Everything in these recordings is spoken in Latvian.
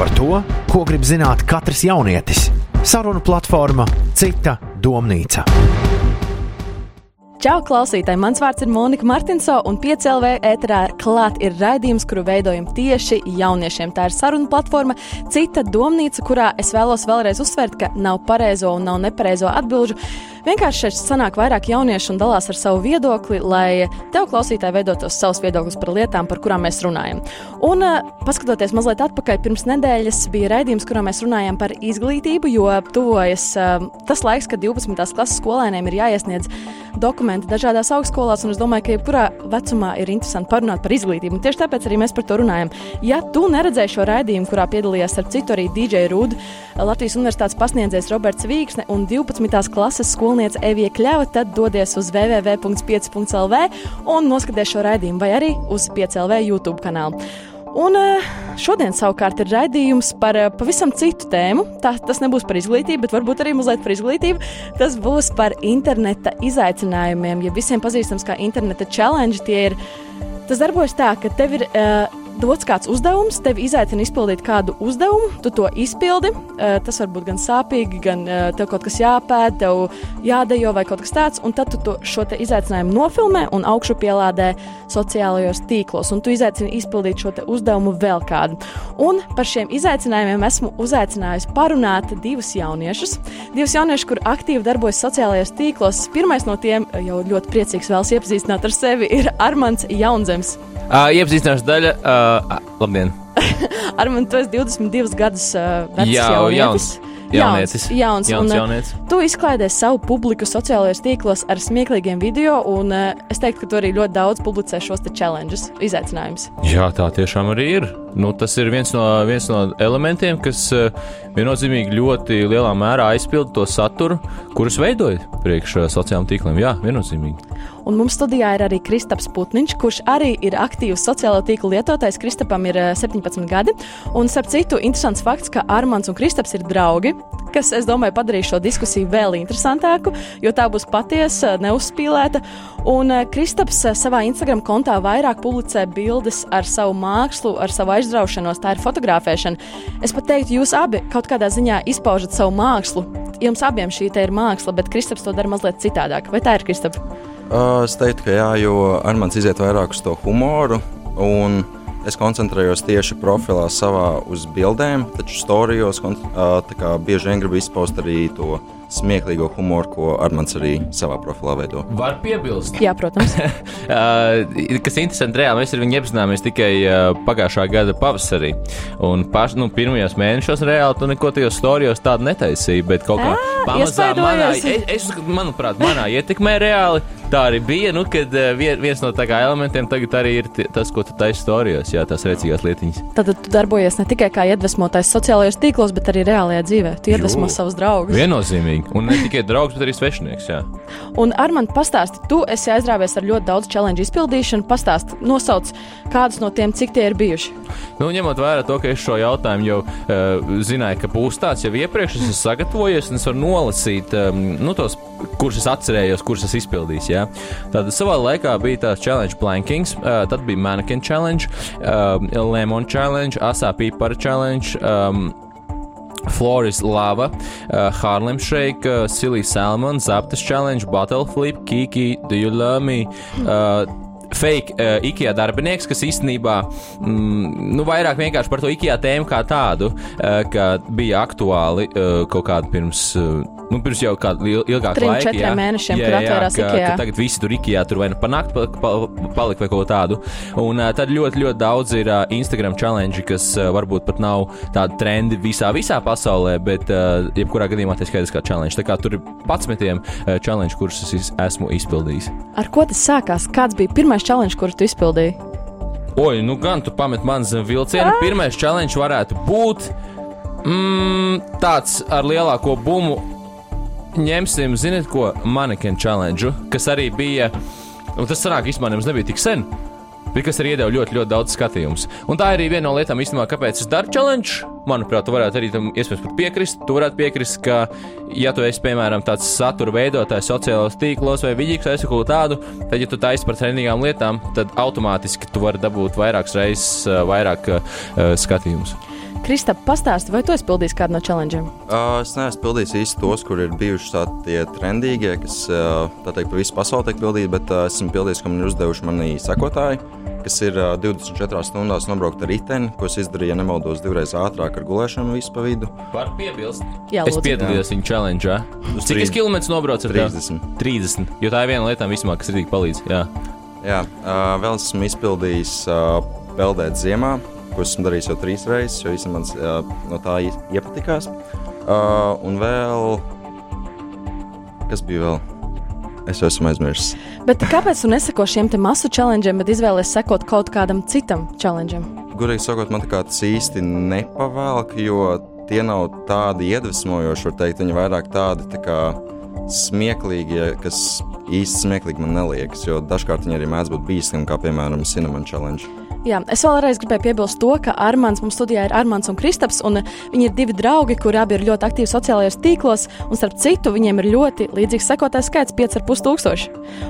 par to, ko grib zināt katrs jaunietis. Sarunu platforma Cita domnīca. Čau, klausītāji! Mans vārds ir Monika Martinso, un 5LV ēterā klāt ir raidījums, kuru veidojam tieši jauniešiem. Tā ir saruna platforma, cita domnīca, kurā es vēlos vēlreiz uzsvērt, ka nav pareizo un nav nepareizo atbildžu. Vienkārši šeit sanāk vairāk jauniešu un dalās ar savu viedokli, lai tev, klausītāji, veidotos savs viedoklis par lietām, par kurām mēs runājam. Un, uh, paskatoties mazliet atpakaļ, pirms nedēļas bija raidījums, kurā mēs runājām par izglītību, jo tuvojas uh, tas laiks, kad 12. klases skolēniem ir jāiesniedz dokumenti dažādās augstskolās, un es domāju, ka jebkurā vecumā ir interesanti parunāt par izglītību. Un tieši tāpēc arī mēs par to runājam. Ja tu neredzēji šo raidījumu, kurā piedalījās ar citu arī DJ Rūdu, Latvijas Universitātes pasniedzējs Roberts Vīksne un 12. klases skolēniem skolniece Evija Kļava, tad dodies uz www.5.lv un noskaties šo raidījumu, vai arī uz 5.lv YouTube kanālu. Un eh, šodien savukārt ir raidījums par eh, pavisam citu tēmu. Tā, tas nebūs par izglītību, bet varbūt arī mazliet par izglītību. Tas būs par interneta izaicinājumiem. Ja visiem pazīstams kā interneta challenge, tie ir. Tas darbojas tā, ka tev ir uh, dots kāds uzdevums, tevi izaicina izpildīt kādu uzdevumu, tu to izpildi. Tas var būt gan sāpīgi, gan tev kaut kas jāpēta, tev jādejo vai kaut kas tāds, un tad tu to, šo izaicinājumu nofilmē un augšu pielādē sociālajos tīklos, un tu izaicini izpildīt šo uzdevumu vēl kādu. Un par šiem izaicinājumiem esmu uzaicinājusi parunāt divus jauniešus. Divus jauniešus, kur aktīvi darbojas sociālajos tīklos. Pirmais no tiem jau ļoti priecīgs vēlas iepazīstināt ar sevi ir Armāns Jaunzems. Uh, iepazīstināšanas daļa. Uh, labdien! Ar mani tu esi 22 gadus uh, vecs Jā, jaunietis. jauns. Jaunietis. Jauns, Jauns un, uh, jaunietis. Tu izklaidēsi savu publiku sociālajos tīklos ar smieklīgiem video, un uh, es teiktu, ka tu arī ļoti daudz publicē šos challenges, izaicinājumus. Jā, tā tiešām arī ir. Nu, tas ir viens no, viens no elementiem, kas uh, viennozīmīgi ļoti lielā mērā aizpilda to saturu, kurus veidoja priekš uh, sociālajiem tīkliem. Jā, viennozīmīgi. Un mums studijā ir arī Kristaps Putniņš, kurš arī ir aktīvs sociālo tīklu lietotājs. Kristapam ir uh, 17 gadi. Un, starp citu, interesants fakts, ka Armāns un Kristaps ir draugi, kas, es domāju, padarīs šo diskusiju vēl interesantāku, jo tā būs patiesa, neuzspīlēta. Un uh, Kristaps uh, savā Instagram kontā vairāk publicē bildes ar savu mākslu, ar savu aizraušanos, tā ir fotografēšana. Es pat teiktu, jūs abi kaut kādā ziņā izpaužat savu mākslu. Jums abiem šī ir māksla, bet Kristaps to dara mazliet citādāk. Vai tā ir Kristaps? Es teiktu, ka jā, jo Armāns iziet vairāk uz to humoru, un es koncentrējos tieši profilā savā uz bildēm, taču storijos bieži vien gribu izpaust arī to smieklīgo humoru, ko Armāns arī savā profilā veido. Var piebilst, Jā, protams. Kas interesanti, reāli mēs ar viņu iepazināmies tikai pagājušā gada pavasarī. Un paš, nu, pirmajos mēnešos reāli tu neko tajos storijos tādu netaisīji, bet kaut kā pamazām manā, es, es, uzskatu, manuprāt, manā ietekmē reāli. Tā arī bija, nu, kad vie- viens no tā kā elementiem tagad arī ir tas, ko tu taisi storijos, jā, tās rēcīgās lietiņas. Tad tu darbojies ne tikai kā iedvesmotājs sociālajos tīklos, bet arī reālajā dzīvē. Tu iedvesmo Jū. savus draugus. Viennozīmīgi. Un ne tikai draugs, bet arī svešinieks. Jā. Un ar mani pastāsti, tu esi aizrāvies ar ļoti daudz challenge izpildīšanu. Pastāsti, nosauc kādus no tiem, cik tie ir bijuši. Nu, ņemot vērā to, ka es šo jautājumu jau uh, zināju, ka būs tāds jau iepriekš, es esmu sagatavojies un es varu nolasīt um, nu, tos, kurus es atcerējos, kurus es izpildīju. Ja? Tad savā laikā bija tāds challenge plankings, uh, tad bija mannequin challenge, uh, lemon challenge, asā pīpara challenge. Um, Floris Lava, uh, Harlem Shake, uh, Silly Salmon, Zaptas Challenge, Bottle Flip, Kiki, Do You Love Me? Uh, Fake uh, IKEA darbinieks, kas īstenībā mm, nu, vairāk vienkārši par to IKEA tēmu kā tādu, uh, ka bija aktuāli uh, kaut kādu pirms, uh, nu, pirms jau kādu il- ilgāku Trim, laiku. četriem jā. mēnešiem, jā, kad jā, atvērās ka, IKEA. ka tagad visi tur IKEA tur vai nu panākt palika vai ko tādu. Un uh, tad ļoti, ļoti daudz ir uh, Instagram challenge, kas uh, varbūt pat nav tādi trendi visā, visā pasaulē, bet uh, jebkurā gadījumā tas skaidrs kā challenge. Tā kā tur ir patsmetiem uh, challenge, kurus es is- esmu izpildījis. Ar ko tas sākās? Kāds bija pirmais challenge, kuru tu izpildīji? Oi, nu gan tu pamet man zem vilcienu. Pirmais challenge varētu būt mm, tāds ar lielāko bumu. Ņemsim, zinot, ko manekenu challenge, kas arī bija. Un tas sanāk, īstenībā nemaz nebija tik sen. Bet kas arī iedeva ļoti, ļoti daudz skatījumus. Un tā arī viena no lietām, īstenībā, kāpēc es daru challenge. Manuprāt, tu varētu arī tam iespējams piekrist. Tu varētu piekrist, ka, ja tu esi, piemēram, tāds satura veidotājs sociālajos tīklos vai vidīgs vai ko tādu, tad, ja tu taisi par trendīgām lietām, tad automātiski tu vari dabūt vairākas reizes uh, vairāk uh, skatījumus. Kristap, pastāsti, vai tu esi pildījis kādu no challengeiem? Uh, es neesmu pildījis īsti tos, kur ir bijuši tādi trendīgie, kas uh, tā teikt, pa visu pasauli tiek pildīti, bet uh, esmu pildījis, ko man ir uzdevuši mani sekotāji, kas ir uh, 24 stundās nobraukt ar riteni, ko es izdarīju, ja nemaldos, divreiz ātrāk ar gulēšanu visu pa vidu. Var piebilst. Jā, es lūdzu. piedalījos viņa challenge. Uz Cik es kilometrus nobraucu ar tevi? 30. 30. Jo tā ir viena lieta, vismaz, kas arī palīdz. Jā. Jā, uh, vēl esmu izpildījis uh, peldēt ziemā, ko esmu darījis jau trīs reizes, jo īstenībā man uh, no tā ie- iepatikās. Uh, un vēl, kas bija vēl? Es jau esmu aizmirsis. Bet kāpēc tu neseko šiem masu challengeiem, bet izvēlējies sekot kaut kādam citam challengeam? Gudīgi sakot, man tas īsti nepavēlk, jo tie nav tādi iedvesmojoši, var teikt, viņi vairāk tādi tā kā smieklīgi, kas īsti smieklīgi man neliekas, jo dažkārt viņi arī mēdz būt bīstami, kā piemēram Cinnamon Challenge. Jā, es vēlreiz gribēju piebilst to, ka Armāns mums studijā ir Armāns un Kristaps, un viņi ir divi draugi, kuri abi ir ļoti aktīvi sociālajos tīklos, un starp citu, viņiem ir ļoti līdzīgs sekotājs skaits - 5,5 tūkstoši.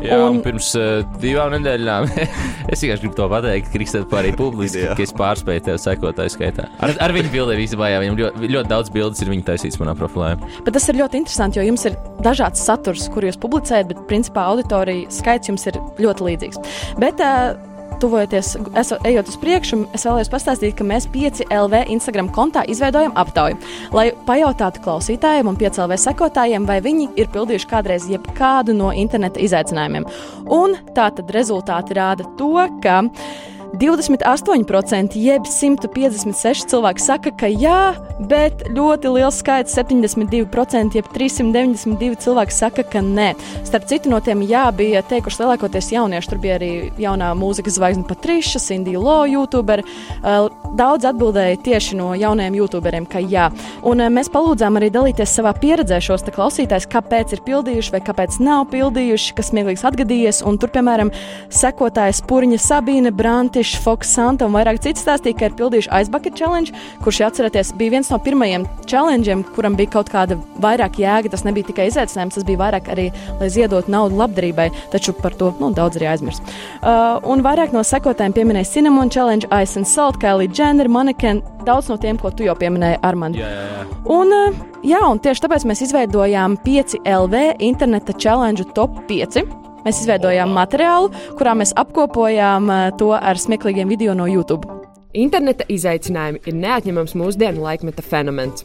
Jā, un, Un- pirms uh, divām nedēļām es tikai gribu to pateikt, Kristēna, arī publiski, ka es pārspēju tevi sekotāju skaitā. Ar, ar viņu bildēm īstenībā, jā, viņam ļoti, ļoti daudz bildes ir viņa taisīts manā profilē. Bet tas ir ļoti interesanti, jo jums ir dažāds saturs, kur jūs publicējat, bet principā auditorija skaits jums ir ļoti līdzīgs. Bet, uh, Tuvojoties, es, ejot uz priekšu, es vēlējos pastāstīt, ka mēs 5 LV Instagram kontā izveidojam aptauju, lai pajautātu klausītājiem un 5 LV sekotājiem, vai viņi ir pildījuši kādreiz jebkādu no interneta izaicinājumiem. Un tā tad rezultāti rāda to, ka 28% jeb 156 cilvēki saka, ka jā, bet ļoti liels skaits, 72%, jeb 392 cilvēki saka, ka nē. Starp citu, no tiem jā, bija teikuši lielākoties jaunieši. Tur bija arī jaunā mūzikas zvaigzne Patriša, Cindy Lo, YouTuber. Uh, Daudz atbildēja tieši no jaunajiem YouTuberiem, ka jā. Un mēs palūdzām arī dalīties savā pieredzē šos klausītājus, kāpēc ir pildījuši vai kāpēc nav pildījuši, kas smieklīgs atgadījies. Un tur, piemēram, sekotājas Puriņa Sabīne, Brantiša, Foks Santa un vairāk citas stāstīja, ka ir pildījuši aizbucket challenge, kurš, ja atceraties, bija viens no pirmajiem challengeiem, kuram bija kaut kāda vairāk jēga. Tas nebija tikai izaicinājums, tas bija vairāk arī, lai ziedotu naudu labdarībai, taču par to nu, daudz arī aizmirst. Uh, un vairāk no sekotājiem pieminēja Cinnamon Challenge, Ice and Salt, Kylie Jenner, Mannequin, daudz no tiem, ko tu jau pieminēji, Armand. Jā, jā, jā. Un, uh, jā, un tieši tāpēc mēs izveidojām 5 LV interneta challenge top 5. Mēs izveidojām materiālu, kurā mēs apkopojām uh, to ar smieklīgiem video no YouTube. Interneta izaicinājumi ir neatņemams mūsdienu laikmeta fenomens.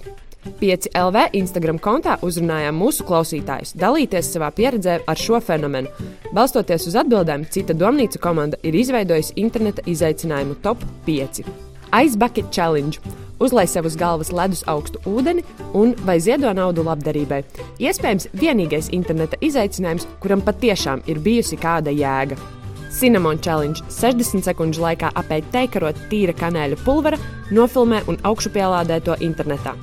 5 LV Instagram kontā uzrunājām mūsu klausītājus, dalīties savā pieredzē ar šo fenomenu. Balstoties uz atbildēm, cita domnīca komanda ir izveidojusi interneta izaicinājumu top 5. Ice Bucket Challenge. Uzlai sev uz galvas ledus augstu ūdeni un vai ziedo naudu labdarībai. Iespējams, vienīgais interneta izaicinājums, kuram patiešām ir bijusi kāda jēga. Cinnamon Challenge 60 sekundžu laikā apēd teikarot tīra kanēļa pulvera, nofilmē un augšupielādē to internetā.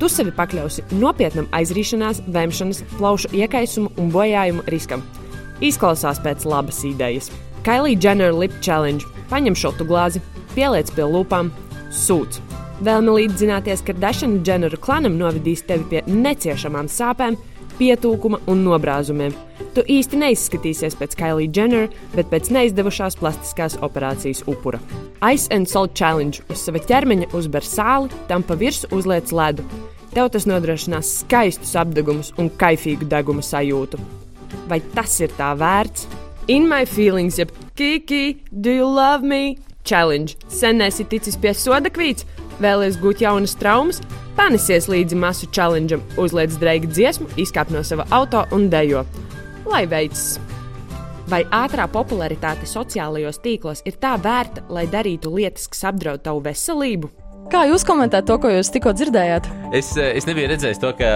Tu sevi pakļausi nopietnam aizrīšanās, vēmšanas, plaušu iekaisumu un bojājumu riskam. Izklausās pēc labas idejas. Kailija Jenner Lip Challenge. Paņem šotu glāzi, pieliec pie lūpām, sūdz. Vēlme līdzzināties, ka Dašana Jenneru klanam novedīs tevi pie neciešamām sāpēm, pietūkuma un nobrāzumiem. Tu īsti neizskatīsies pēc Kailija Jenner, bet pēc neizdevušās plastiskās operācijas upura. Ice and Salt Challenge uz sava ķermeņa uzber sāli, tam pa virsmu uzliec ledu. Tev tas nodrošinās skaistus apdegumus un kaifīgu deguma sajūtu. Vai tas ir tā vērts? In my feelings, jeb Kiki, do you love me? Challenge. Sen esi ticis pie soda kvīts, vēlies gūt jaunas traumas, panesies līdzi masu challengeam, uzliec dreigu dziesmu, izkāp no sava auto un dejo. Lai veicas! Vai ātrā popularitāte sociālajos tīklos ir tā vērta, lai darītu lietas, kas apdraud tavu veselību? Kā jūs komentējat to, ko jūs tikko dzirdējāt? Es, eh, es nebiju redzējis to, ka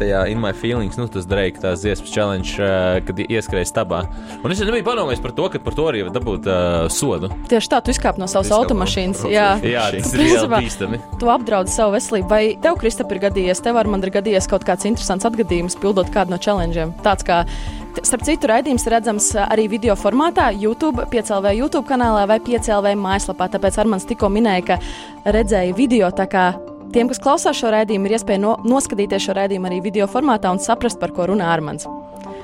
tajā In My Feelings, nu, tas Drake, tās dziesmas challenge, eh, kad ieskrēja stabā. Un es nebiju padomājis par to, ka par to arī var dabūt uh, sodu. Tieši tā, tu izkāp no savas Izkāp no automašīnas. braucošas Jā, Jā, tas ir Principā- bīstami. Tu apdraudi savu veselību. Vai tev, Kristap, ir gadījies, tev ar mani ir gadījies kaut kāds interesants atgadījums, pildot kādu no challengeiem? Tāds kā, starp citu, raidījums redzams ā, arī video formātā, YouTube, 5LV YouTube kanālā vai 5LV mājaslapā. Tāpēc Armāns tikko minēja, ka redzēja video. Tiem, kas klausās šo raidījumu, ir iespēja no, noskatīties šo raidījumu arī video formātā un saprast, par ko runā Armāns.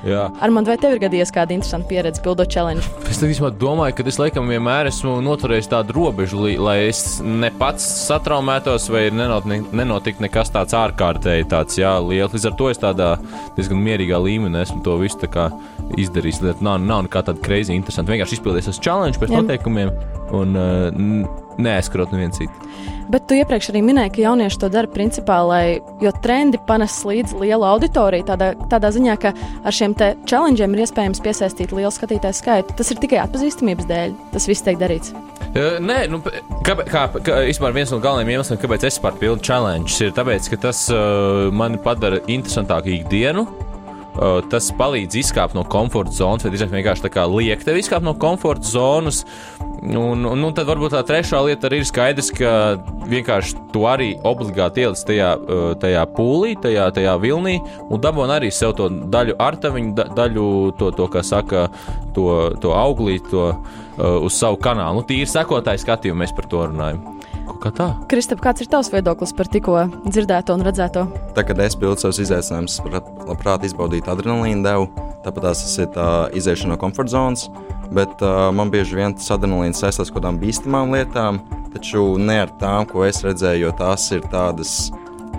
Jā. Ar mani vai tev ir gadījies kāda interesanta pieredze pildot challenge? Es domāju, ka es laikam vienmēr esmu noturējis tādu robežu, lai es ne pats satraumētos, vai nenot, ne, nenotiktu nekas tāds ārkārtēji tāds, jā, liels. Līdz ar to es tādā diezgan mierīgā līmenī esmu to visu izdarījis. Liet, nav, nav nekā tāda crazy interesanta. Vienkārši izpildījies uz challenge pēc Jā. noteikumiem un uh, neaizskrot nevienu citu. Bet tu iepriekš arī minēji, ka jaunieši to dara principā, lai, jo trendi panes līdz lielu auditoriju. Tādā, tādā ziņā, ka ar šiem te challengeiem ir iespējams piesaistīt lielu skatītāju skaitu. Tas ir tikai atpazīstamības dēļ. Tas viss tiek darīts. Uh, nē, nu, kā, kā, kā viens no galvenajiem iemesliem, kāpēc es par pilnu challenge, ir tas, ka tas uh, mani padara interesantāku ikdienu. Uh, tas palīdz izkāpt no komforta zonas, vai drīzāk vienkārši tā kā liek tev izkāpt no komforta zonas. Un, un, un tad varbūt tā trešā lieta arī ir skaidrs, ka vienkārši tu arī obligāti ieliec tajā, uh, tajā pūlī, tajā, tajā vilnī un dabūni arī sev to daļu artaviņu, da, daļu to, to, kā saka, to, to auglī, to uh, uz savu kanālu. Nu, tīri sekotāju skatījumu mēs par to runājam. Kā tā. Kristap, kāds ir tavs viedoklis par tikko dzirdēto un redzēto? Tā kā es pildu savus izaicinājumus, labprāt, izbaudītu adrenalīnu devu, tāpat tās ir tā iziešana no komforta zonas. Bet uh, man bieži vien tas adrenalīns saistās ar kaut kādām bīstamām lietām, taču ne ar tām, ko es redzēju, jo tās ir tādas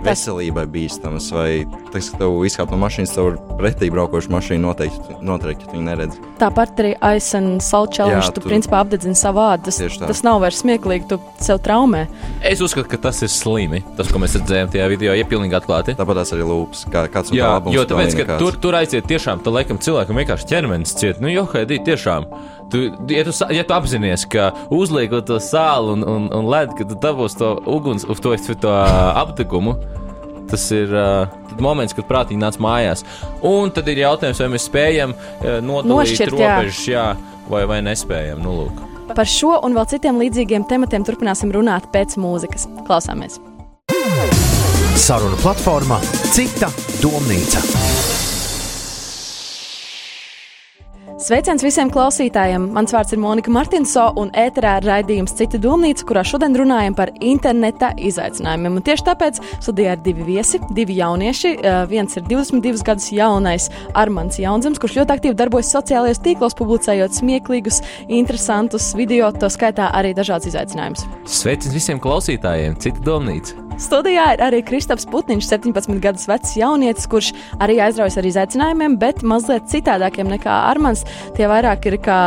veselībai bīstamas. Vai tas, ka tev izkāp no mašīnas, tev ir pretī braukoša mašīna noteikti, noteikti ja tu viņu neredzi. Tāpat arī Ice and Salt Challenge. Jā, tu tu- principā apdedzini savu ādu. Tas, tā. tas nav vairs smieklīgi, tu sev traumē. Es uzskatu, ka tas ir slimi. Tas, ko mēs redzējām tajā video, ir pilnīgi atklāti. Tāpat tās arī lūpas, kā kāds no Jā, tā labums jo tāpēc, ka tur, tur aiziet tiešām, tad laikam cilvēkam vienkārši ķermenis ciet. Nu, jo, Haidī, tiešām. Tu, ja, tu, ja tu apzinājies, ka uzliekot to sāli un, un, un ledu, ka tu dabūsi to uguns, to, to, to aptikumu, tas ir uh, tad moments, kad prātīgi nāc mājās. Un tad ir jautājums, vai mēs spējam uh, Nošķirt, jā. robežas, jā, vai, vai nespējam. Nu, lūk. Par šo un vēl citiem līdzīgiem tematiem turpināsim runāt pēc mūzikas. Klausāmies! Saruna platforma Cita domnīca. Sveiciens visiem klausītājiem! Mans vārds ir Monika Martinso, un ēterā ir raidījums Cita domnīca, kurā šodien runājam par interneta izaicinājumiem. Un tieši tāpēc studijā ir divi viesi, divi jaunieši. Eh, Viens ir 22 gadus jaunais Armāns Jaunzems, kurš ļoti aktīvi darbojas sociālajos tīklos, publicējot smieklīgus, interesantus video, to skaitā arī dažādas izaicinājumus. Sveiciens visiem klausītājiem! Cita domnīca! Studijā ir arī Kristaps Putniņš, 17 gadus vecs jaunietis, kurš arī aizraujas ar izaicinājumiem, bet mazliet citādākiem nekā Armāns. Tie vairāk ir kā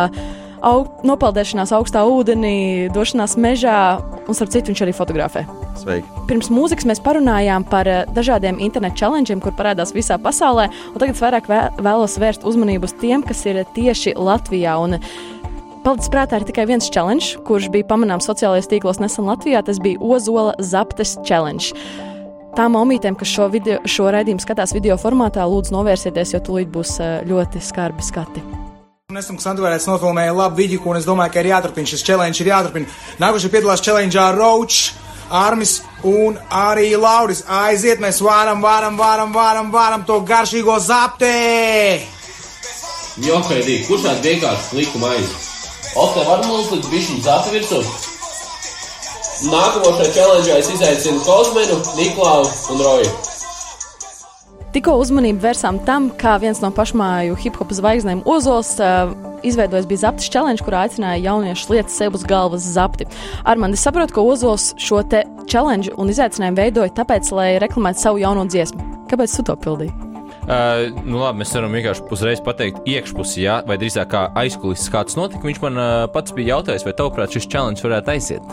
aug, nopeldēšanās augstā ūdenī, došanās mežā, un starp citu viņš arī fotografē. Sveiki! Pirms mūzikas mēs parunājām par eh, dažādiem internetu challengeiem, kur parādās visā pasaulē, tagad es vairāk vē- vēlos vērst uzmanību uz tiem, kas ir tieši Latvijā. Un Palicis prātā ir tikai viens challenge, kurš bija pamanāms sociālajos tīklos nesen Latvijā. Tas bija Ozola Zaptes challenge. Tām omītēm, kas šo, video, šo raidījumu skatās video formātā, lūdzu novērsieties, jo tūlīt būs eh, ļoti skarbi skati. Un esmu Sandvērēts nofilmēja labu video, un es domāju, ka ir jāturpina šis challenge, ir jāturpina. Nākošais piedalās challenge Roach, Armis un arī Lauris. Aiziet, mēs varam, varam, varam, varam, varam to garšīgo zaptē! Jo, Haidī, kurš tāds vienkārši liku maizi? O, te var mums likt bišķiņu zāta virsū? Nākamošajā challenge es izaicinu Kozmenu, Niklausu un Roju. Tikko uzmanību vērsām tam, kā viens no pašmāju hip hop zvaigznēm Ozols uh, izveidojis bija zaptis challenge, kurā aicināja jauniešus lietas sev uz galvas zapti. Armand, es saprotu, ka Ozols šo te challenge un izaicinājumu veidoja tāpēc, lai reklamētu savu jauno dziesmu. Kāpēc tu to pildīji? Uh, nu labi, mēs varam vienkārši uzreiz pateikt, iekšpusē, jā, vai drīzāk kā aizkulisēs kāds notika. Viņš man uh, pats bija jautājis, vai tavuprāt šis challenge varētu aiziet.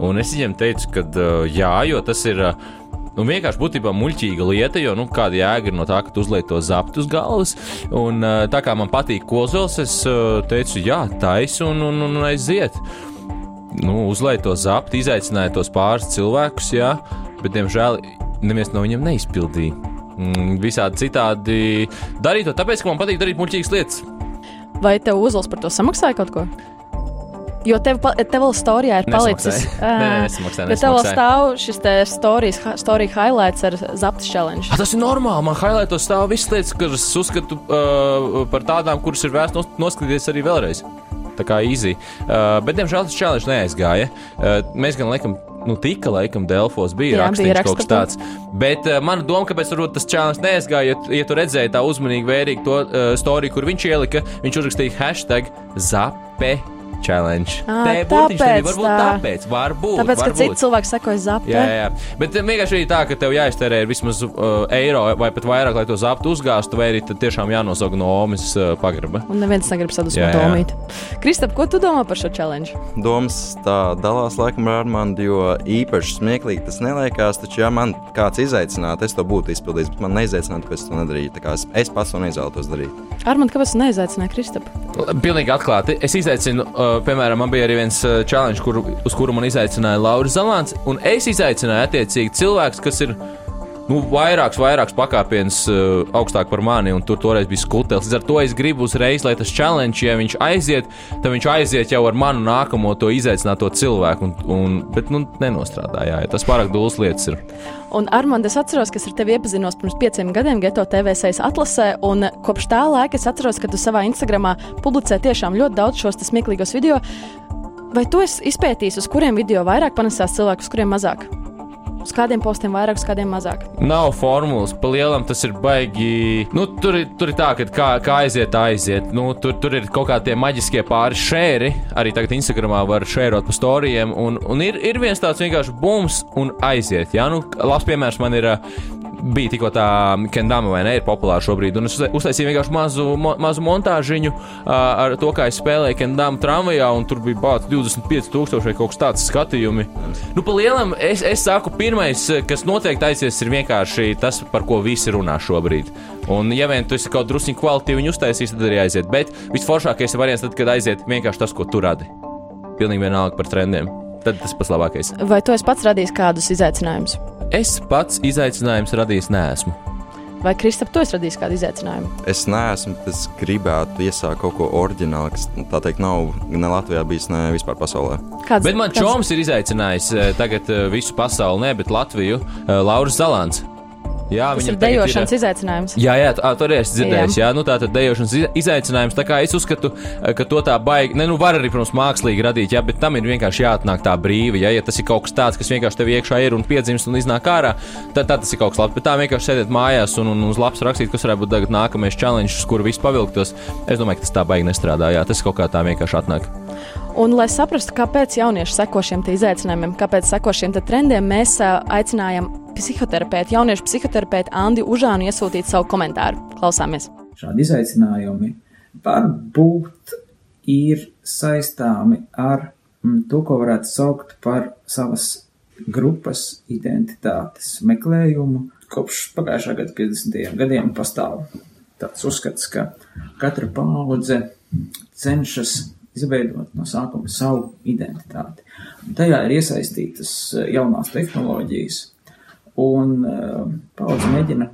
Un es viņam teicu, ka uh, jā, jo tas ir. Uh, Nu, vienkārši būtībā muļķīga lieta, jo nu, kāda jēga ir no tā, ka tu uzliek to zaptu uz galvas. Un, tā kā man patīk kozls, es teicu, jā, taisa un, un, un aiziet. Nu, uzliek to zaptu, izaicināja tos pāris cilvēkus, jā, bet, diemžēl, neviens no viņiem neizpildīja. Mm, Visādi citādi darīt to, tāpēc, ka man patīk darīt muļķīgas lietas. Vai tev Ozols par to samaksāja kaut ko? Jo tev, tev vēl storijā ir palicis. Nesamaksāja. Nē, nesamaksāja, Bet tev vēl stāv šis te stories, story highlights ar zaptis challenge. Ah, tas ir normāli. Man highlightos stāv visas lietas, kuras uzskatu uh, par tādām, kuras ir vērts nos- noskatīties arī vēlreiz. Tā kā easy. Uh, bet, diemžēl, tas challenge neaizgāja. Uh, mēs gan laikam nu, tika laikam Delfos, bija Jā, rakstīts bija kaut kas tāds. Bet uh, mana doma, kāpēc tas čēlons neaizgāja, ja, ja tu redzēji tā uzmanīgi vērīgi to uh, storiju, kur viņš ielika, viņš uzrakstīja hashtag zape. Challenge. Ā, Te burtiņš tāpēc nebija, varbūt tā. tāpēc. Varbūt. Tāpēc, ka varbūt. citi cilvēki sekoja zapē. Jā, jā, jā. Bet eh, vienkārši ir tā, ka tev jāiztērē vismaz uh, eiro vai pat vairāk, lai to zaptu uzgāstu, vai arī tad tiešām jānosauga no Omas uh, pagraba. Un neviens negrib sadusmot jā. Tomītu. Kristap, ko tu domā par šo challenge? Domas tā dalās laikam ar Armānu, jo īpaši smieklīgi tas neliekās. Taču, ja man kāds izaicinātu, es to būtu izpildījis, bet man neizaicinātu, tāpēc es to nedarīju. Tā kā es, es pats to neizvēlētos darīt. Armand, kāpēc tu neizaicinājāt Kristapu? Pilnīgi atklāti. Es izaicinu, uh, piemēram, man bija arī viens uh, challenge, kur, uz kuru man izaicināja Lauris Zalants, un es izaicināju attiecīgi cilvēks, kas ir. Nu, vairāks, vairāks pakāpiens uh, augstāk par mani, un tur toreiz bija skutels. Līdz ar to es gribu uzreiz, lai tas challenge, ja viņš aiziet, tad viņš aiziet jau ar manu nākamo to izaicināto cilvēku. Un, un, bet, nu, nenostrādāja. Tas pārāk dūls lietas ir. Un Armand, es atceros, ka es ar tevi iepazinos pirms pieciem gadiem Geto TV sejas atlasē, un kopš tā laika es atceros, ka tu savā Instagramā publicē tiešām ļoti daudz šos smieklīgos video. Vai tu esi izpētījis, uz kuriem video vairāk panesās cilvēku, uz kuriem mazāk? Uz kādiem postiem vairāk, uz kādiem mazāk? Nav formulas, pa lielam tas ir baigi. Nu, tur, ir, tur ir tā, ka kā, kā aiziet, aiziet. Nu, tur, tur ir kaut kādi maģiskie pāri šēri. Arī tagad Instagramā var šērot pa storijiem. Un, un ir, ir viens tāds vienkārši bums un aiziet. Jā, nu, labs piemērs man ir. ā, Bija tikko tā Kendama, vai ne? Ir populāra šobrīd. Un es uzta- uztaisīju vienkārši mazu, mo, mazu montāžiņu uh, ar to, kā es spēlēju Kendama tramvajā. Un tur bija bācis 25,000 vai kaut kas tāds skatījumi. Nu, pa lielam, es, es saku, pirmais, kas noteikti aizies, ir vienkārši tas, par ko visi runā šobrīd. Un, ja vien tu esi kaut drusku kvalitīvi uztaisījis, tad arī aiziet. Bet visforšākais variants, tad, kad aiziet vienkārši tas, ko tu radi. Pilnīgi vienalga par trendiem. Tad tas pats labākais. Vai tu esi pats radījis kādus izaicinājumus? Es pats izaicinājums radījis nesmu. Vai Kristap, tu esi radījis kādu izaicinājumu? Es neesmu, bet es gribētu iesākt kaut ko oriģinālu, kas tā teikt nav ne Latvijā bijis, ne vispār pasaulē. Kāds, Bet man čoms ir izaicinājis eh, tagad eh, visu pasauli, ne, bet Latviju, eh, Lauris Zalants. Jā, Tas ir dejošanas izaicinājums. Jā, jā, tā tur es dzirdēju, Jā. jā, nu tā tad dejošanas iz- izaicinājums. Tā kā es uzskatu, eh, ka to tā baigi, ne, nu var arī, protams, mākslīgi radīt, jā, bet tam ir vienkārši jāatnāk tā brīvi. Jā, ja tas ir kaut kas tāds, kas vienkārši tev iekšā ir un piedzimst un iznāk ārā, tad, tad tas ir kaut kas labs. Bet tā vienkārši sēdēt mājās un, un uz lapas rakstīt, kas varētu būt tagad nākamais challenge, uz kuru viss pavilktos. Es domāju, ka tas tā baigi nestrādā. Jā, tas kaut kā tā vienkārši atnāk. Un, lai saprastu, kāpēc jaunieši seko šiem izaicinājumiem, kāpēc seko šiem trendiem, mēs aicinājām psihoterapeitu, jauniešu psihoterapeitu Andi Užānu iesūtīt savu komentāru. Klausāmies! šādi izaicinājumi varbūt ir saistāmi ar mm, to, ko varētu saukt par savas grupas identitātes meklējumu. Kopš pagājušā gada 50. gadiem pastāv tāds uzskats, ka katra paudze cenšas izveidot no sākuma savu identitāti. Un tajā ir iesaistītas eh, jaunās tehnoloģijas, un uh, paudze mēģina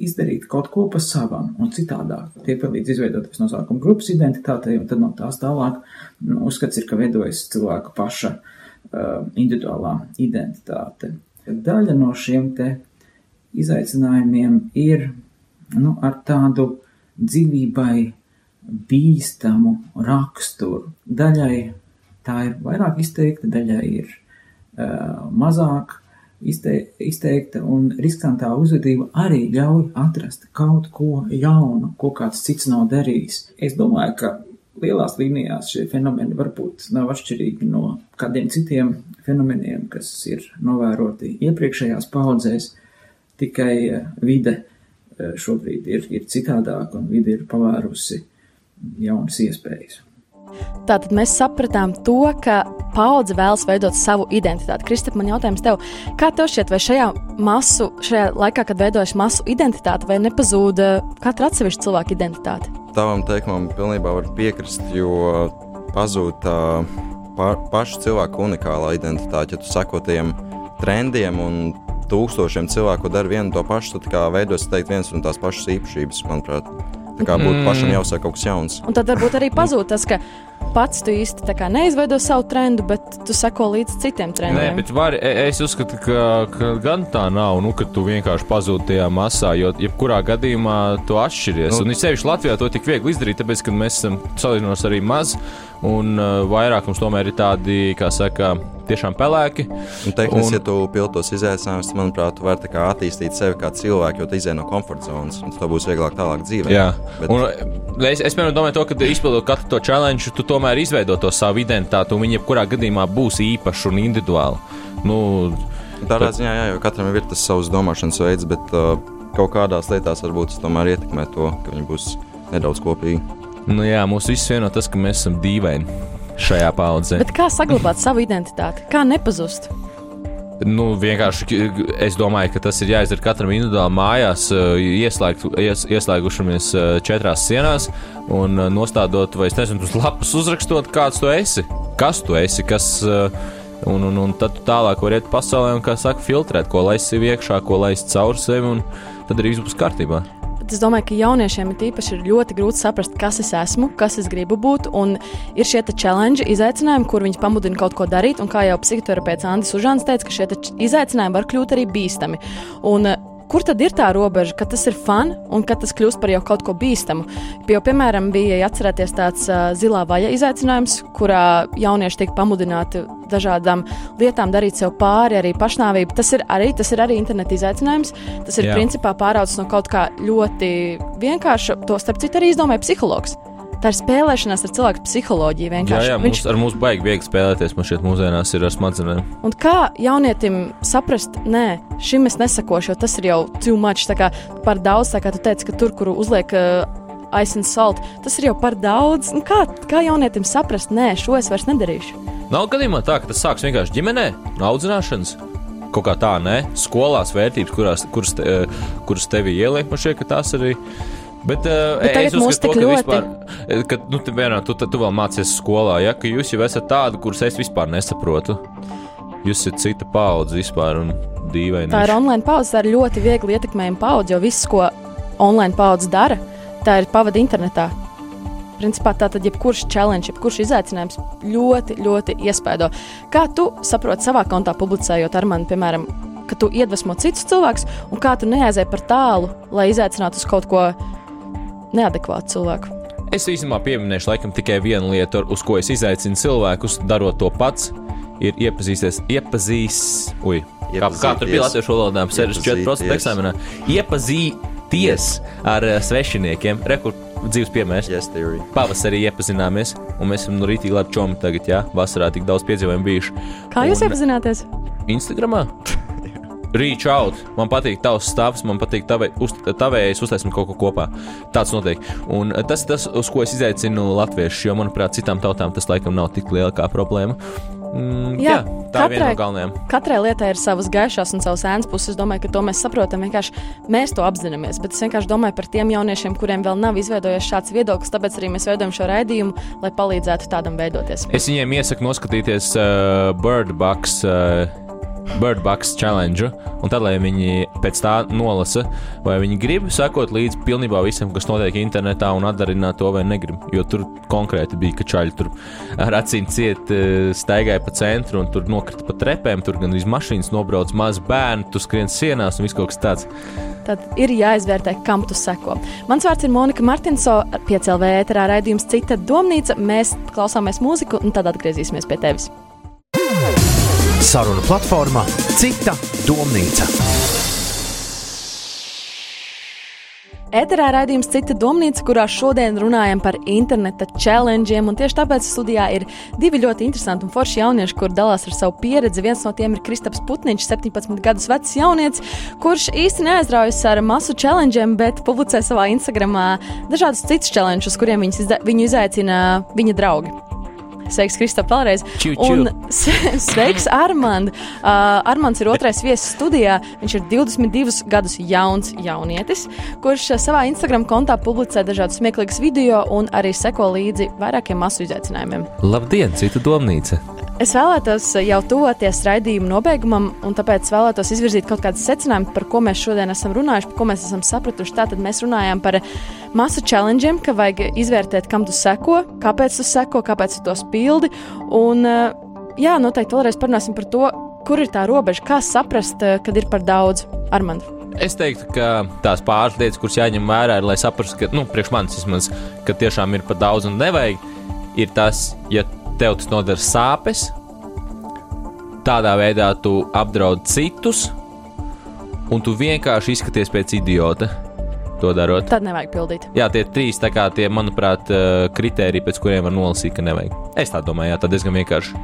izdarīt kaut ko pa savam un citādāk. Tie palīdz izveidot no sākuma grupas identitātei, un tad no tās tālāk nu, uzskats ir, ka veidojas cilvēka paša uh, individuālā identitāte. Daļa no šiem te izaicinājumiem ir nu, ar tādu dzīvībai bīstamu raksturu. Daļai tā ir vairāk izteikta, daļai ir uh, mazāk izte, izteikta, un riskantā uzvedība arī ļauj atrast kaut ko jaunu, ko kāds cits nav darījis. Es domāju, ka lielās līnijās šie fenomeni varbūt nav atšķirīgi no kādiem citiem fenomeniem, kas ir novēroti iepriekšējās paudzēs, tikai vide šobrīd ir, ir citādāka un vide ir pavērusi jaunas iespējas. Tātad mēs sapratām to, ka paudze vēlas veidot savu identitāti. Kristap, man jautājums tev, kā tev šķiet, vai šajā masu, šajā laikā, kad veidojas masu identitāte, vai nepazūd eh, katra atsevišķa cilvēka identitāte? Tavam teikumam pilnībā var piekrist, jo pazūd tā pa, paša cilvēka unikālā identitāte. Ja tu seko tiem trendiem un tūkstošiem cilvēku dara vienu to pašu, tad kā veidos teikt viens un tās pašas īpašības, manuprāt. Tā kā būtu pašam jāuzsāk kaut kas jauns. Un tad varbūt arī pazūd tas, ka pats tu īsti neizveido savu trendu, bet tu seko līdz citiem Nē, trendiem. bet var, e- es uzskatu, ka, ka gan tā nav, nu, ka tu vienkārši pazūdi tajā masā, jo jebkurā gadījumā tu atšķiries. Nu. Un it sevišķi Latvijā to tik viegli izdarīt, tāpēc, ka mēs esam salīdzinoši arī maz, un uh, vairāk mums tomēr ir tādi, kā saka, tiešām pelēki. Un tehniski, un... ja tu pildi tos izaicinājumus, tad, manuprāt, tu vari attīstīt sevi kā cilvēku, jo tu izēj no komforta zonas, un tas būs vieglāk tālāk dzīvē. Jā, Bet... un es, es piemēram domāju, to, ka izpildot katru to challenge, tu tomēr izveido to savu identitāti, un viņa jebkurā gadījumā būs īpaša un individuāla. Nu, Tādā ziņā, jā, jo katram ir tas savs domāšanas veids, bet uh, kaut kādās lietās varbūt tas tomēr ietekmē to, ka viņi būs nedaudz kopīgi. Nu jā, mūs visus vieno tas, ka mēs esam dīvaini šajā paudzē. Bet kā saglabāt savu identitāti? Kā nepazust? Nu, vienkārši es domāju, ka tas ir jāizdara katram individuāli mājās, eh, ieslēgt, ies, ieslēgušamies eh, četrās sienās un eh, nostādot, vai es nezinu, uz lapas uzrakstot, kāds tu esi, kas tu esi, kas. Un, un, un tad tālāk var iet pasaulē un, kā saka, filtrēt, ko laist sev iekšā, ko laist caur sevi, un tad arī viss būs kārtībā bet es domāju, ka jauniešiem ir īpaši ir ļoti grūti saprast, kas es esmu, kas es gribu būt. Un ir šie challenge, izaicinājumi, kur viņi pamudina kaut ko darīt. Un kā jau psihoterapeits Andris Užāns teica, ka šie izaicinājumi var kļūt arī bīstami. Un, Kur tad ir tā robeža, ka tas ir fun un ka tas kļūst par jau kaut ko bīstamu? Jo, piemēram, bija atcerēties tāds uh, zilā vaļa izaicinājums, kurā jaunieši tiek pamudināti dažādām lietām darīt sev pāri, arī pašnāvību. Tas ir arī, tas ir arī interneta izaicinājums. Tas ir Jā. principā pāraudzis no kaut kā ļoti vienkārša. To starp citu arī izdomāja psihologs. Tā ir spēlēšanās ar cilvēku psiholoģiju. Vienkārši. Jā, jā Viņš... mūs, ar mums baigi viegli spēlēties. Man šeit mūsdienās ir ar smadzenēm. Un kā jaunietim saprast, nē, šim es nesakošu, jo tas ir jau too much. Tā kā par daudz, tā kā tu teici, ka tur, kur uzliek. Uh, Ice and salt. Tas ir jau par daudz. Un kā, kā jaunietim saprast, nē, šo es vairs nedarīšu? Nav gadījumā tā, ka tas sāks vienkārši ģimenē, no audzināšanas. Kaut kā tā, nē, skolās vērtības, kurās, kuras, te, eh, kuras tevi ieliek, man šķiet, ka tās arī. Bet, uh, Bet mums tik to, ļoti. Vispār, eh, ka, nu, tu, vienā, tu, tu vēl mācies skolā, ja, ka jūs jau esat tādi, kurus es vispār nesaprotu. Jūs esat cita paudze vispār un dīvaini. Tā ir online paudze, tā ir ļoti viegli ietekmējama paudze, jo viss, ko online paudze dara, tā ir pavada internetā. Principā tā tad jebkurš challenge, jebkurš izaicinājums ļoti, ļoti iespaido. Kā tu saproti savā kontā publicējot ar mani, piemēram, ka tu iedvesmo citus cilvēkus, un kā tu neaizēji par tālu, lai izaicinātu uz kaut ko neadekvātu cilvēku. Es īstenībā pieminēšu laikam tikai vienu lietu, uz ko es izaicinu cilvēkus, darot to pats. Ir iepazīsties, iepazīst, ui, kā, kā tur bija latviešu valodā, 64% eksāmenā. Iepazīties ar uh, svešiniekiem, rekur dzīves piemērs. Yes, theory. Pavasarī iepazināmies, un mēs esam no rītīgi labi čomi tagad, jā, vasarā tik daudz piedzīvojumu bijuši. Kā jūs un, iepazināties? Instagramā? Reach out, man patīk tavs stāvs, man patīk tavē, uz, tavējais, uztaisam kaut ko kopā. Tāds notiek. Un eh, tas, tas, uz ko es izaicinu latviešus, jo, manuprāt, citām tautām tas laikam nav tik liela kā problēma. Mm, jā, jā, tā katrai, ir viena no galvenajām. Katrai lietai ir savas gaišās un savas ēnas puses. Es domāju, ka to mēs saprotam. Vienkārši mēs to apzināmies. Bet es vienkārši domāju par tiem jauniešiem, kuriem vēl nav izveidojies šāds viedoklis. Tāpēc arī mēs veidojam šo raidījumu, lai palīdzētu tādam veidoties. Es viņiem iesaku noskatīties uh, Birdbox. Uh, Birdbox challenge, un tad, lai viņi pēc tā nolasa, vai viņi grib sekot līdzi pilnībā visam, kas notiek internetā, un atdarināt to vai negrib. Jo tur konkrēti bija, ka čaļi tur ar acīm ciet eh, staigāja pa centru, un tur nokrita pa trepēm, tur gan viss mašīnas nobrauc maz bērnu, tu skrien sienās un viss kaut kas tāds. Tad ir jāizvērtē, kam tu seko. Mans vārds ir Monika Martinso, piecēlē ēterā raidījums Cita domnīca. Mēs klausāmies mūziku un tad atgriezīsimies pie tevis. Saruna platformā Cita domnīca. Eterā raidījums Cita domnīca, kurā šodien runājam par interneta challengeiem. Tieši tāpēc studijā ir divi ļoti interesanti un forši jaunieši, kur dalās ar savu pieredzi. Viens no tiem ir Kristaps Putniņš, 17 gadus vecs jaunietis, kurš īsti neaizraujas ar masu challengeiem, bet publicē savā Instagramā dažādus citus challenges, kuriem viņu izaicina viņa draugi. Sveiks, Kristap, vēlreiz. Čiu, čiu. Un sveiks, Armand. Uh, Armands ir otrais viesis studijā. Viņš ir 22 gadus jauns jaunietis, kurš savā Instagram kontā publicē dažādus smieklīgus video un arī seko līdzi vairākiem masu izaicinājumiem. Labdien, cita domnīca! Es vēlētos jau tuvoties raidījuma nobeigumam, un tāpēc vēlētos izvirzīt kaut kādus secinājumus, par ko mēs šodien esam runājuši, par ko mēs esam sapratuši. Tātad mēs runājam par masu challengeiem, ka vajag izvērtēt, kam tu seko, kāpēc tu seko, kāpēc tu tos pildi. Un, eh, jā, noteikti vēlreiz parunāsim par to, kur ir tā robeža, kā saprast, eh, kad ir par daudz. Armand. Es teiktu, ka tās pāris lietas, kuras jāņem vērā, ir, lai saprastu, ka, nu, priekš manis vismaz, ka tiešām ir par daudz un nevajag, ir tas, ja tev tas nodara sāpes, tādā veidā tu apdraud citus, un tu vienkārši izskaties pēc idiota. Tad nevajag pildīt. Jā, tie ir trīs, tā kā tie, manuprāt, eh, kritēriji, pēc kuriem var nolasīt, ka nevajag. Es tā domāju, jā, tas diezgan vienkārši.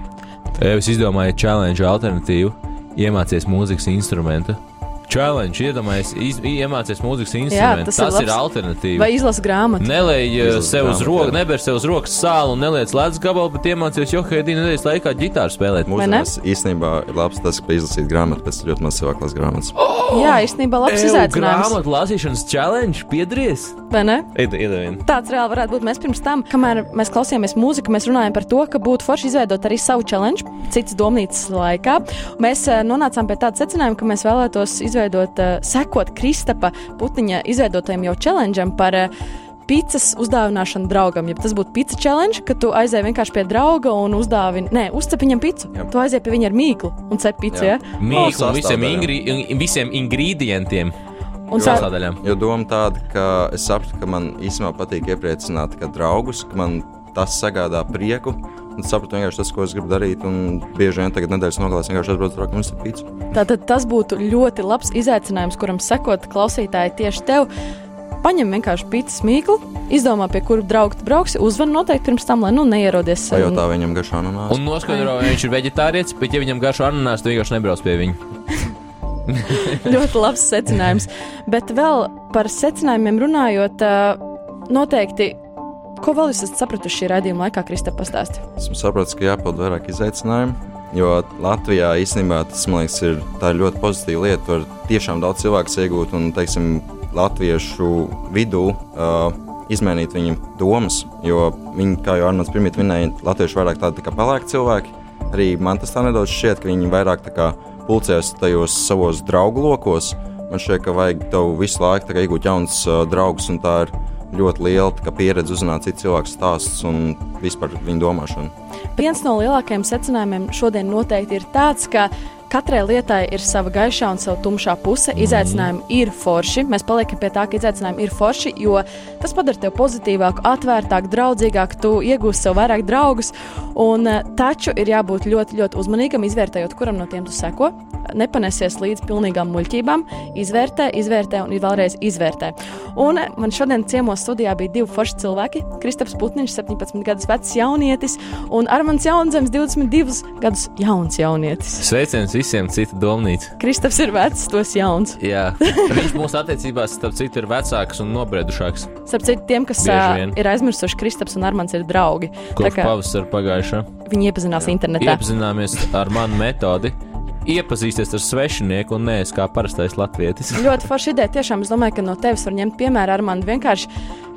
Es izdomāju challenge alternatīvu, iemācīties mūzikas instrumentu. Challenge, iedomājieties, iz- iemācīties mūzikas instrumentu. tas tas, ir ir, alternatīva. Vai izlasa grāmatu? Nelej uh, Izlasi sev uz rokas, jā. neber sev uz rokas sāli un neliec ledus gabalu, bet iemācīties Johēdī nedēļas laikā ģitāru spēlēt. Mūsdienās īstenībā ir labs tas, ka izlasīt grāmatu, pēc ļoti maz cilvēku lasa grāmatas. Jā, īstenībā labs izaicinājums. Grāmatu lasīšanas challenge piedries. Vai ne? Iedavien. Tāds reāli varētu būt. Mēs pirms tam, kamēr mēs klausījāmies mūziku, mēs runājām par to, ka būtu forši izveidot arī savu challenge, citas domnīcas laikā. Mēs eh, nonācām pie tāda secinājuma, ka mēs vēlētos izveidot, eh, sekot Kristapa Putiņa izveidotajam jau challengeam par eh, Pīcis uzdāvināšanu draugam. Ja tas būtu pizza challenge, ka tu aizēji vienkārši pie drauga un uzdāvini, nē, uzcep viņam pizzu. Jā. Tu aizēji pie viņa ar mīklu un cep pizzu. Ja? Mīklu un visiem, ingri, visiem ingredientiem. Un Un sā- sastāvdaļām. Jo doma tāda, ka es sapratu, ka man īstenībā patīk iepriecināt kā draugus, ka man tas sagādā prieku. Un es sapratu vienkārši tas, ko es gribu darīt. Un bieži vien tagad nedēļas nogalēs vienkārši atbraucu un uzsākt pīci. Tātad tas būtu ļoti labs izaicinājums, kuram sekot klausītāji tieši tev. Paņem vienkārši pīcis mīklu, izdomā, pie kura drauga tu brauksi, uzvar noteikti pirms tam, lai nu neierodies. Pajautā viņam garšā no nāves. Un noskaidro, vai viņš ir veģetārietis, bet ja viņam garšo ananās, tu vienkārši nebrauc pie viņa. ļoti labs secinājums. Bet vēl par secinājumiem runājot, ā, noteikti, ko vēl esat sapratuši šī raidījuma laikā, Krista, pastāsti? Esmu sapratis, ka jāpild vairāk izaicinājumu. Jo Latvijā īstenībā tas liekas, ir, ir ļoti pozitīva lieta. Var tiešām daudz cilvēku iegūt un, teiksim, latviešu vidū uh, izmainīt viņu domas. Jo viņi, kā jau Arnolds pirmie minēja, latvieši vairāk tādi tā pelēki cilvēki. Arī man tas tā nedaudz šķiet, ka viņi vairāk kā pulcēs tajos savos draugu lokos. Man šķiet, ka vajag tev visu laiku iegūt jaunus uh, draugus, un tā ir ļoti liela pieredze uzzināt citu cilvēku stāstus un vispār viņu domāšanu. Viens no lielākajiem secinājumiem šodien noteikti ir tāds, ka katrai lietai ir sava gaišā un sava tumšā puse. Izaicinājumi ir forši. Mēs paliekam pie tā, ka izaicinājumi ir forši, jo tas padara tevi pozitīvāku, atvērtāku, draudzīgāku. Tu iegūsi sev vairāk draugus. Un, eh, taču ir jābūt ļoti, ļoti uzmanīgam, izvērtējot, kuram no tiem tu seko. Nepanesies līdz pilnīgām muļķībām, izvērtē, izvērtē un vēlreiz izvērtē. Un eh, man šodien ciemos studijā bija divi forši cilvēki. Kristaps Putniņš, 17 gadus vecs jaunietis, un Armāns Jaunzems, 22 gadus jauns jaunietis. Sveiciens visiem, cita domnīca. Kristaps ir vecs, tos jauns. Jā, viņš mūsu attiecībās, starp citu, ir vecāks un nobriedušāks. Starp citu, tiem, kas Bieži vien. ir aizmirsuši, Kristaps un Armāns ir draugi. Tā Kopš kā pavasara pagājušā. viņi iepazinās internetā. Iepazināmies ar manu metodi. Iepazīsties ar svešinieku un nevis kā parastais latvietis. Ļoti forša ideja. Tiešām es domāju, ka no tevis var ņemt piemēru ar mani. Vienkārši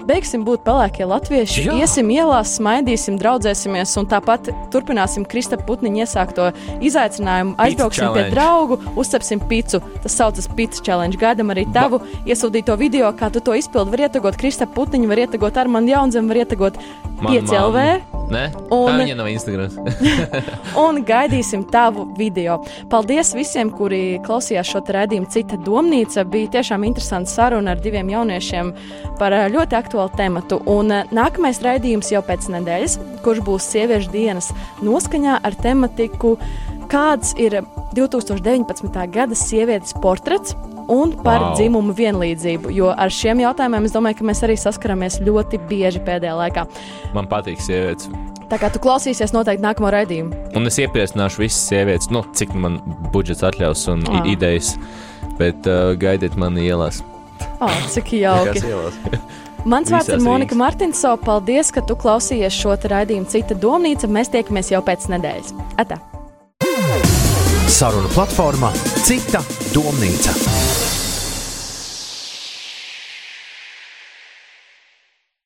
beigsim būt pelēkie latvieši, Jā. Iesim ielās, smaidīsim, draudzēsimies un tāpat turpināsim Krista Putniņa iesākto izaicinājumu. Aizbrauksim pie challenge. draugu, uzcepsim picu. Tas saucas pizza challenge. Gaidām arī tavu iesūtīto video, kā tu to izpildi. Var ietegot Krista Putniņu, var ietegot Armānu Jaunzemu, var ietegot Manu 5 LV. mammu. Nē, Un- viņa nav Instagram. un gaidīsim tavu video. Paldies visiem, kuri klausījās šo raidījumu. Cita domnīca bija tiešām interesanta saruna ar diviem jauniešiem par eh, ļoti aktuālu tematu. Un eh, nākamais raidījums jau pēc nedēļas, kurš būs sieviešu dienas noskaņā ar tematiku, kāds ir 2019. gada sievietes portrets. Un par wow. dzimumu vienlīdzību, jo ar šiem jautājumiem es domāju, ka mēs arī saskaramies ļoti bieži pēdējā laikā. Man patīk sievietes. Tā kā tu klausīsies noteikti nākamo raidījumu. Un es iepriecināšu visas sievietes, nu, cik man budžets atļaus un i- idejas. Bet uh, gaidiet mani ielās. Oh, cik jauki! Mans vārds ir Monika Rīgas. Martinso. Paldies, ka tu klausījies šo raidījumu Cita domnīca. Mēs tiekamies jau pēc nedēļas. Atā! Saruna platforma Cita domnīca.